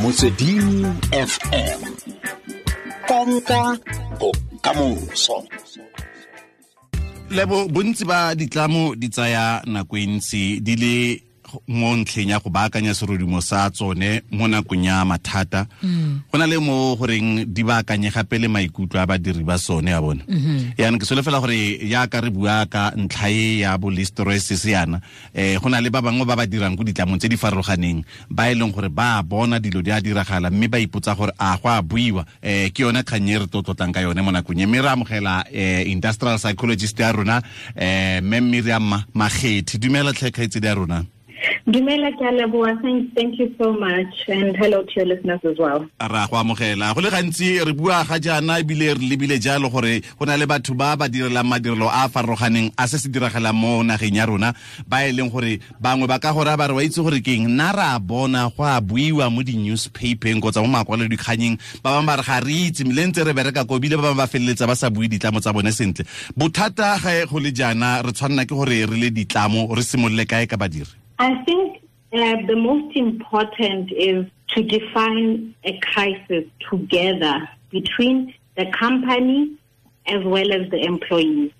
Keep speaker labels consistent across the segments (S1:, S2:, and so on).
S1: motsweding fm konka bokamoso.
S2: Lebo bontsi ba ditlamo di tsaya nako e ntsi di le mo ntlheng ya go baakanya serodimo sa tsone mo nakong ya mathata go na le mo goreng di baakanye gape le maikutlo a badiri ba sone ya bona. Yaanong ke solofela gore yaaka re bua ka ntlha e ya bolesterosis yana um go na le ba bangwe ba ba dirang ko ditlamong tse di farologaneng ba e leng gore ba bona dilo di a diragala mme ba ipotsa gore a go a buiwa. Um ke yone kgang e re totlotlang ka yone mo nakong e. Mme re amogela um industrial psychologist ya rona um mme miriam magethi dumela tlhekgaetsedi ya rona
S3: Dumela ke a leboha. Thank, you so much. And hello to your listeners as well.
S2: ra go amogela go le gantsi re bua ga jaana ebile re lebile jalo gore go na le batho ba ba direlang madirelo a a farologaneng a se se diragalang mo nageng ya rona ba e leng gore bangwe ba ka gore ba re wa itse gore keng nna ra bona go a buiwa mo di-newspapeng kgotsa mo makwalodikganyeng ba bangwe ba re ga re itse mme ntse re bereka ko ebile ba bangwe ba feleletsa ba sa bue ditlamo tsa bone sentle bothata ga go le jaana re tshwanela ke gore re le ditlamo re simolole kae ka badiri
S3: I think uh, the most important is to define a crisis together between the company as well as the employees.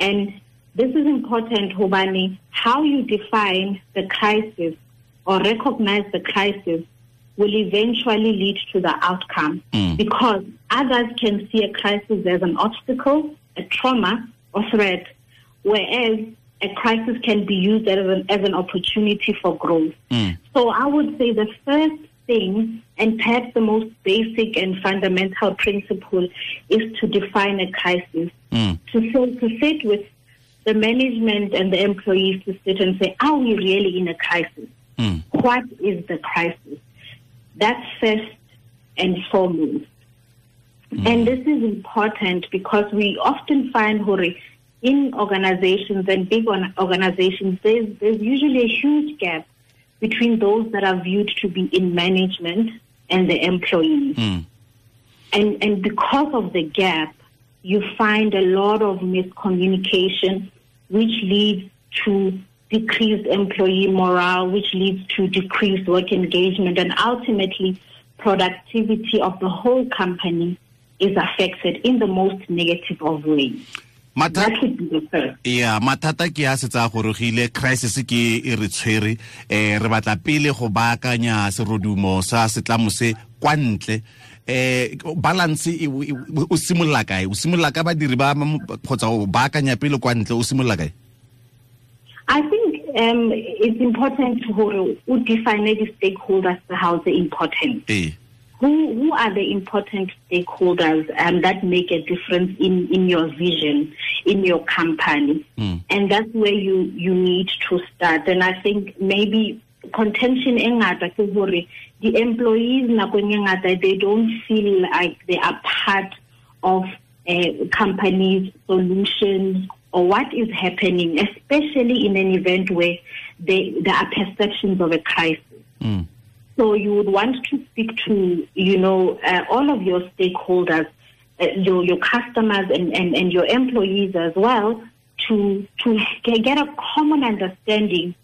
S3: And this is important, Hobani, how you define the crisis or recognize the crisis will eventually lead to the outcome
S2: Mm.
S3: because others can see a crisis as an obstacle, a trauma, or threat, whereas a crisis can be used as an, as an opportunity for growth.
S2: Mm.
S3: So I would say the first thing, and perhaps the most basic and fundamental principle, is to define a crisis.
S2: Mm.
S3: To, so, to sit with the management and the employees to sit and say, are we really in a crisis?
S2: Mm.
S3: What is the crisis? That's first and foremost. And this is important because we often find, Hori, in organizations and big organizations, there's, there's usually a huge gap between those that are viewed to be in management and the employees.
S2: Mm.
S3: And, and because of the gap, you find a lot of miscommunication, which leads to decreased employee morale, which leads to decreased work engagement, and ultimately productivity of the whole company is affected in the most negative of ways.
S2: Mathata-
S3: That would be the first.
S2: ya mathata ke a setsa gorogile crisis ke e re tshwere. Um re batla pele go baakanya serodumo sa setlamo se kwa ntle. Um balance o simolola kae? O simolola ka badiri ba kgotsa o baakanya pele kwa ntle o simolola kae?
S3: I think um, it's important to who define the stakeholders how the important.
S2: ee
S3: who who are the important stakeholders um, that make a difference in in your vision in your company
S2: Mm.
S3: and that's where you you need to start and i think maybe contention e ngata ke the employees nakong e ngata they don't feel like they are part of a company's solutions or what is happening especially in an event where they, there are perceptions of a crisis
S2: Mm.
S3: So you would want to speak to, you know, uh, all of your stakeholders, uh, your your customers and, and, and your employees as well, to to get a common understanding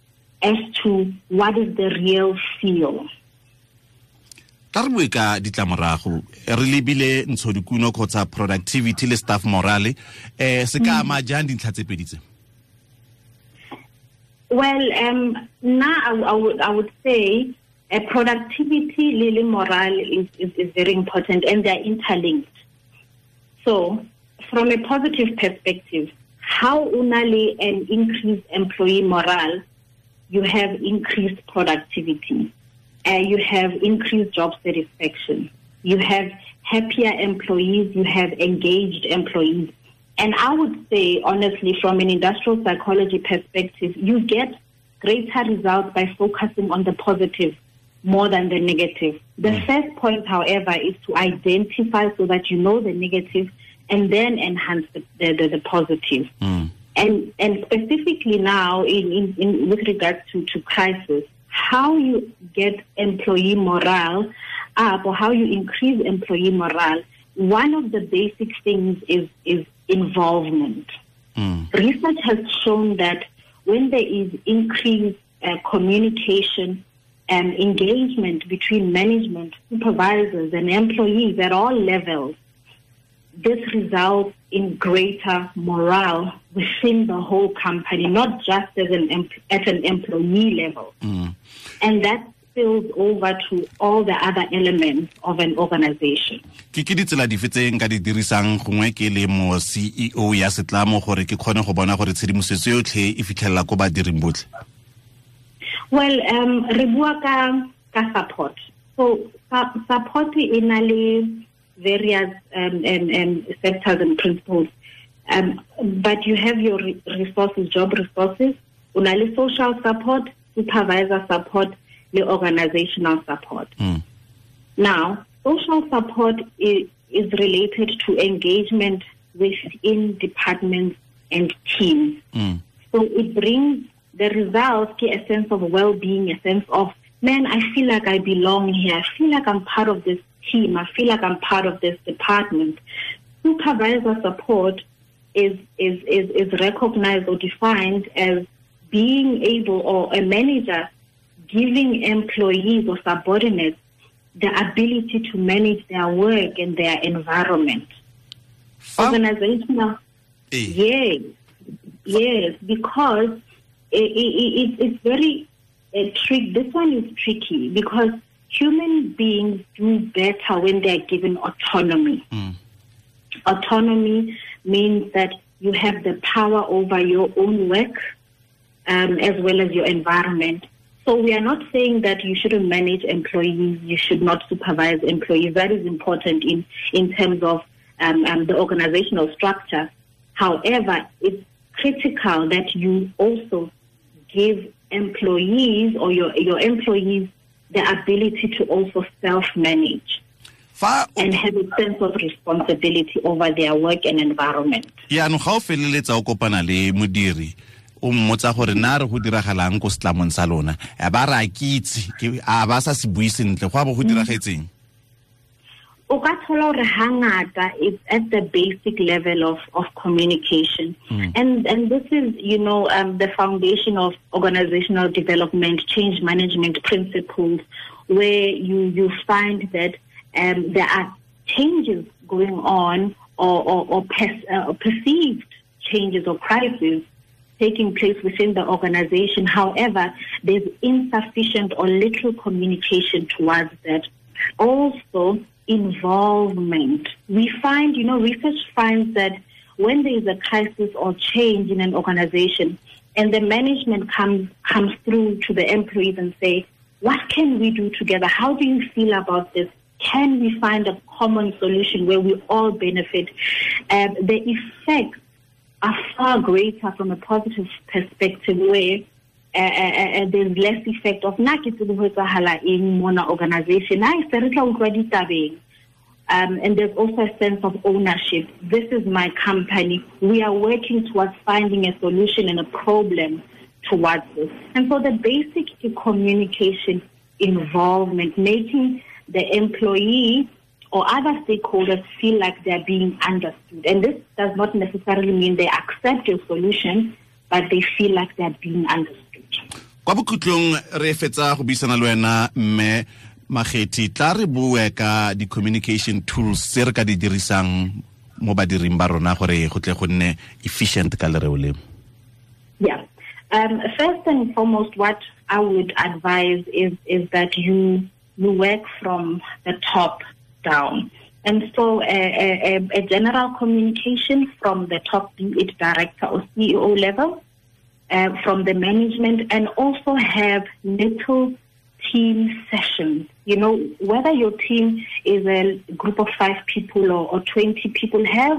S3: as to what is the real feel.
S2: ka re bue ka ditlamorago re lebile ntshodikuno kgotsa productivity le staff morale. Um se ka ama jang dintlha tse pedi tse?
S3: Well, um, now I, I would I would say uh, productivity, lily morale is, is, is very important, and they're interlinked. So, from a positive perspective, how unali and increased employee morale, you have increased productivity, and you have increased job satisfaction, you have happier employees, you have engaged employees. And I would say, honestly, from an industrial psychology perspective, you get greater results by focusing on the positive more than the negative. The first point, however, is to identify so that you know the negative and then enhance the, the, the, the positive.
S2: Mm.
S3: And and specifically now, in, in, in with regards to, to crisis, how you get employee morale up or how you increase employee morale, one of the basic things is is involvement.
S2: Mm.
S3: Research has shown that when there is increased uh, communication um, engagement between management, supervisors, and employees at all levels, this results in greater morale within the whole company, not just as an at an employee level.
S2: Mm.
S3: And that spills over to all the other elements of an organization.
S2: ke ke ditsela dife tse nka di dirisang gongwe ke le mo ceo ya setlamo gore ke kgone go bona gore tshedimosetso yotlhe e fitlhelela ko badiring botlhe
S3: Well, um, re bua ka ka support. So support e na le various um, um, um, sectors and principles. Um, but you have your resources, job resources, le social support, supervisor support, le organizational support.
S2: Mm.
S3: Now, social support is, is related to engagement within departments and teams.
S2: Mm.
S3: So it brings the results to a sense of well-being, a sense of, man, I feel like I belong here. I feel like I'm part of this team. I feel like I'm part of this department. Supervisor support is, is, is, is recognized or defined as being able or a manager giving employees or subordinates the ability to manage their work and their environment. Organizational
S2: Eh,
S3: Yes, yes, because it, it, it, it's very uh, trick. This one is tricky because human beings do better when they are given autonomy.
S2: Mm.
S3: Autonomy means that you have the power over your own work um, as well as your environment. So we are not saying that you shouldn't manage employees, you should not supervise employees. That is important in, in terms of um, um, the organizational structure. However, it's critical that you also give employees or your, your employees the ability to also self-manage
S2: fa
S3: and have a sense of responsibility over their work and environment.
S2: yaanong ga o feleletsa o kopana le modiri o mmotsa gore na re go diragalang ko setlamong sa lona a ba re a ke- a ba sa se bui sentle go a bo go diragetseng
S3: o ka thola hore hangata it's at the basic level of, of communication and and this is you know um, the foundation of organizational development change management principles where you you find that um, there are changes going on or or, or pers- uh, perceived changes or crises taking place within the organization. However, there's insufficient or little communication towards that. Also, involvement. We find, you know, research finds that when there is a crisis or change in an organization and the management comes comes through to the employees and say, what can we do together? How do you feel about this? Can we find a common solution where we all benefit? Um, the effects are far greater from a positive perspective where Eh, eh, eh, there's less effect of na ke tsebe ho etsahala eng mona organization na se re tla utlwa ditabeng um, and there's also a sense of ownership. This is my company. We are working towards finding a solution and a problem towards this. And so the basic communication, involvement, making the employee or other stakeholders feel like they're being understood. And this does not necessarily mean they accept your solution, but they feel like they're being understood.
S2: Kwa bokhutlong re fetsa go buisana le wena mme magethi tla re bue ka di-communication tools tse re ka di dirisang mo badiring ba rona gore go tle go nne efficient ka lereo leo
S3: Yeah. Um, first and foremost, what I would advise is is that you you work from the top down, and so a, a- a general communication from the top, be it director or CEO level, uh, from the management, and also have little team sessions. You know, whether your team is a group of five people or, or 20 people, have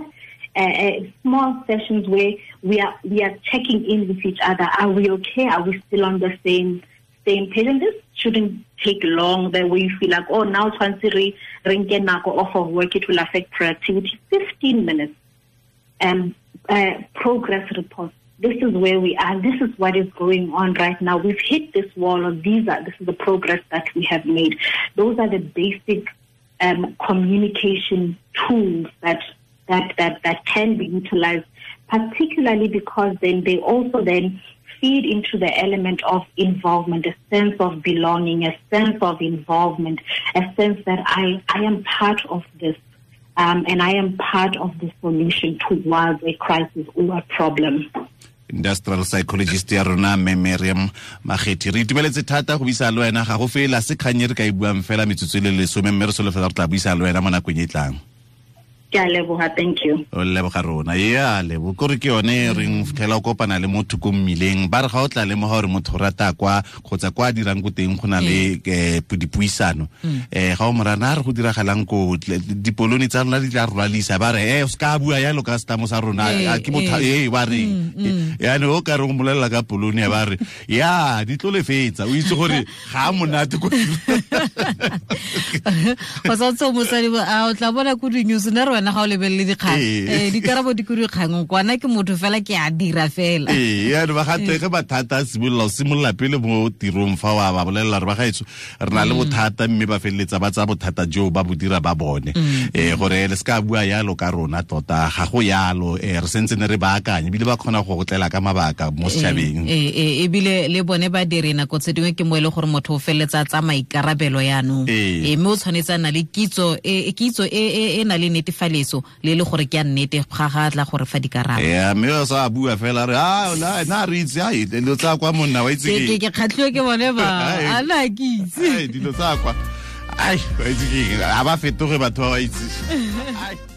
S3: uh, uh, small sessions where we are we are checking in with each other. Are we okay? Are we still on the same same page? And this shouldn't take long. That you feel like, oh, now once we ring off of work, it will affect productivity. 15 minutes um, uh, progress reports. This is where we are. This is what is going on right now. We've hit this wall, or these are this is the progress that we have made. Those are the basic um, communication tools that that that that can be utilized, particularly because then they also then feed into the element of involvement, a sense of belonging, a sense of involvement, a sense that I, I am part of this. Um, and I am part of the solution towards a crisis or a problem.
S2: Industrial psychologist ya rona mme miriam re itumeletse thata go buisa le wena ga go fela se kganye re ka e buang fela metsotso e le lesome mme re solofela re tla buisa le wena mo nakong e tlang
S3: Ke a leboga, thank you.
S2: o leboga rona. Ya lebo kore ke yone reng fitlhela o kopana le motho ko mmileng. Ba re ga o tla lemoga gore motho o rata kwa kgotsa kwa a dirang ko teng go na le um pu- dipuisano. Um ga o morana a re go diragalang ko dipoloni tsa rona di tla rwalisa. Ba re e o se ka bua yalo ka setamo sa rona.
S4: Eh,
S2: a ke motho
S4: eh.
S2: e ba reng yaanong o ka re go molelela ka poloni ya ba re? Ya di tlo lefetsa o itse gore ga a monate ko
S4: go sa tse mosadi bo, a o tla bona ko di-news nna re wena ga o lebelele dikgang.
S2: Eh.
S4: Eh, dikarabo di ko dikgang kwana ke motho fela ke a dira fela.
S2: Ee yaane ba gate ge mathata a simolola o simolola pele mo tirong fa wa ba bolelela re ba gaetso re na le bothata mme ba feleletsa ba tsaya bothata jo ba bo dira ba bone. Um gore le se ka bua yalo ka rona tota ga go yalo. Um re sentse ne re baakanye ebile ba kgona go gotlela ka mabaka mo setšhabeng.
S4: Eh, eh, ebile le bone ba dire nako tse dingwe ke mo e le gore motho o feleletsa tsa maikarabelo yaanong.
S2: Eh.
S4: Eh, mme o tshwanetse a le kitso e e- kitso e e- e na le netefaleso le le gore ke a nnete ga ga tla gore fa dikarabo
S2: ya mme o sa bua fela re a na na re itse ai dilo tsa kwa monna wa itse
S4: ke
S2: ke
S4: kgatlhiwe ke bone ba. A na ke itse.
S2: Dilo tsa kwa. Ai wa itse ke aba a ba fetoge batho ba ba itse. ai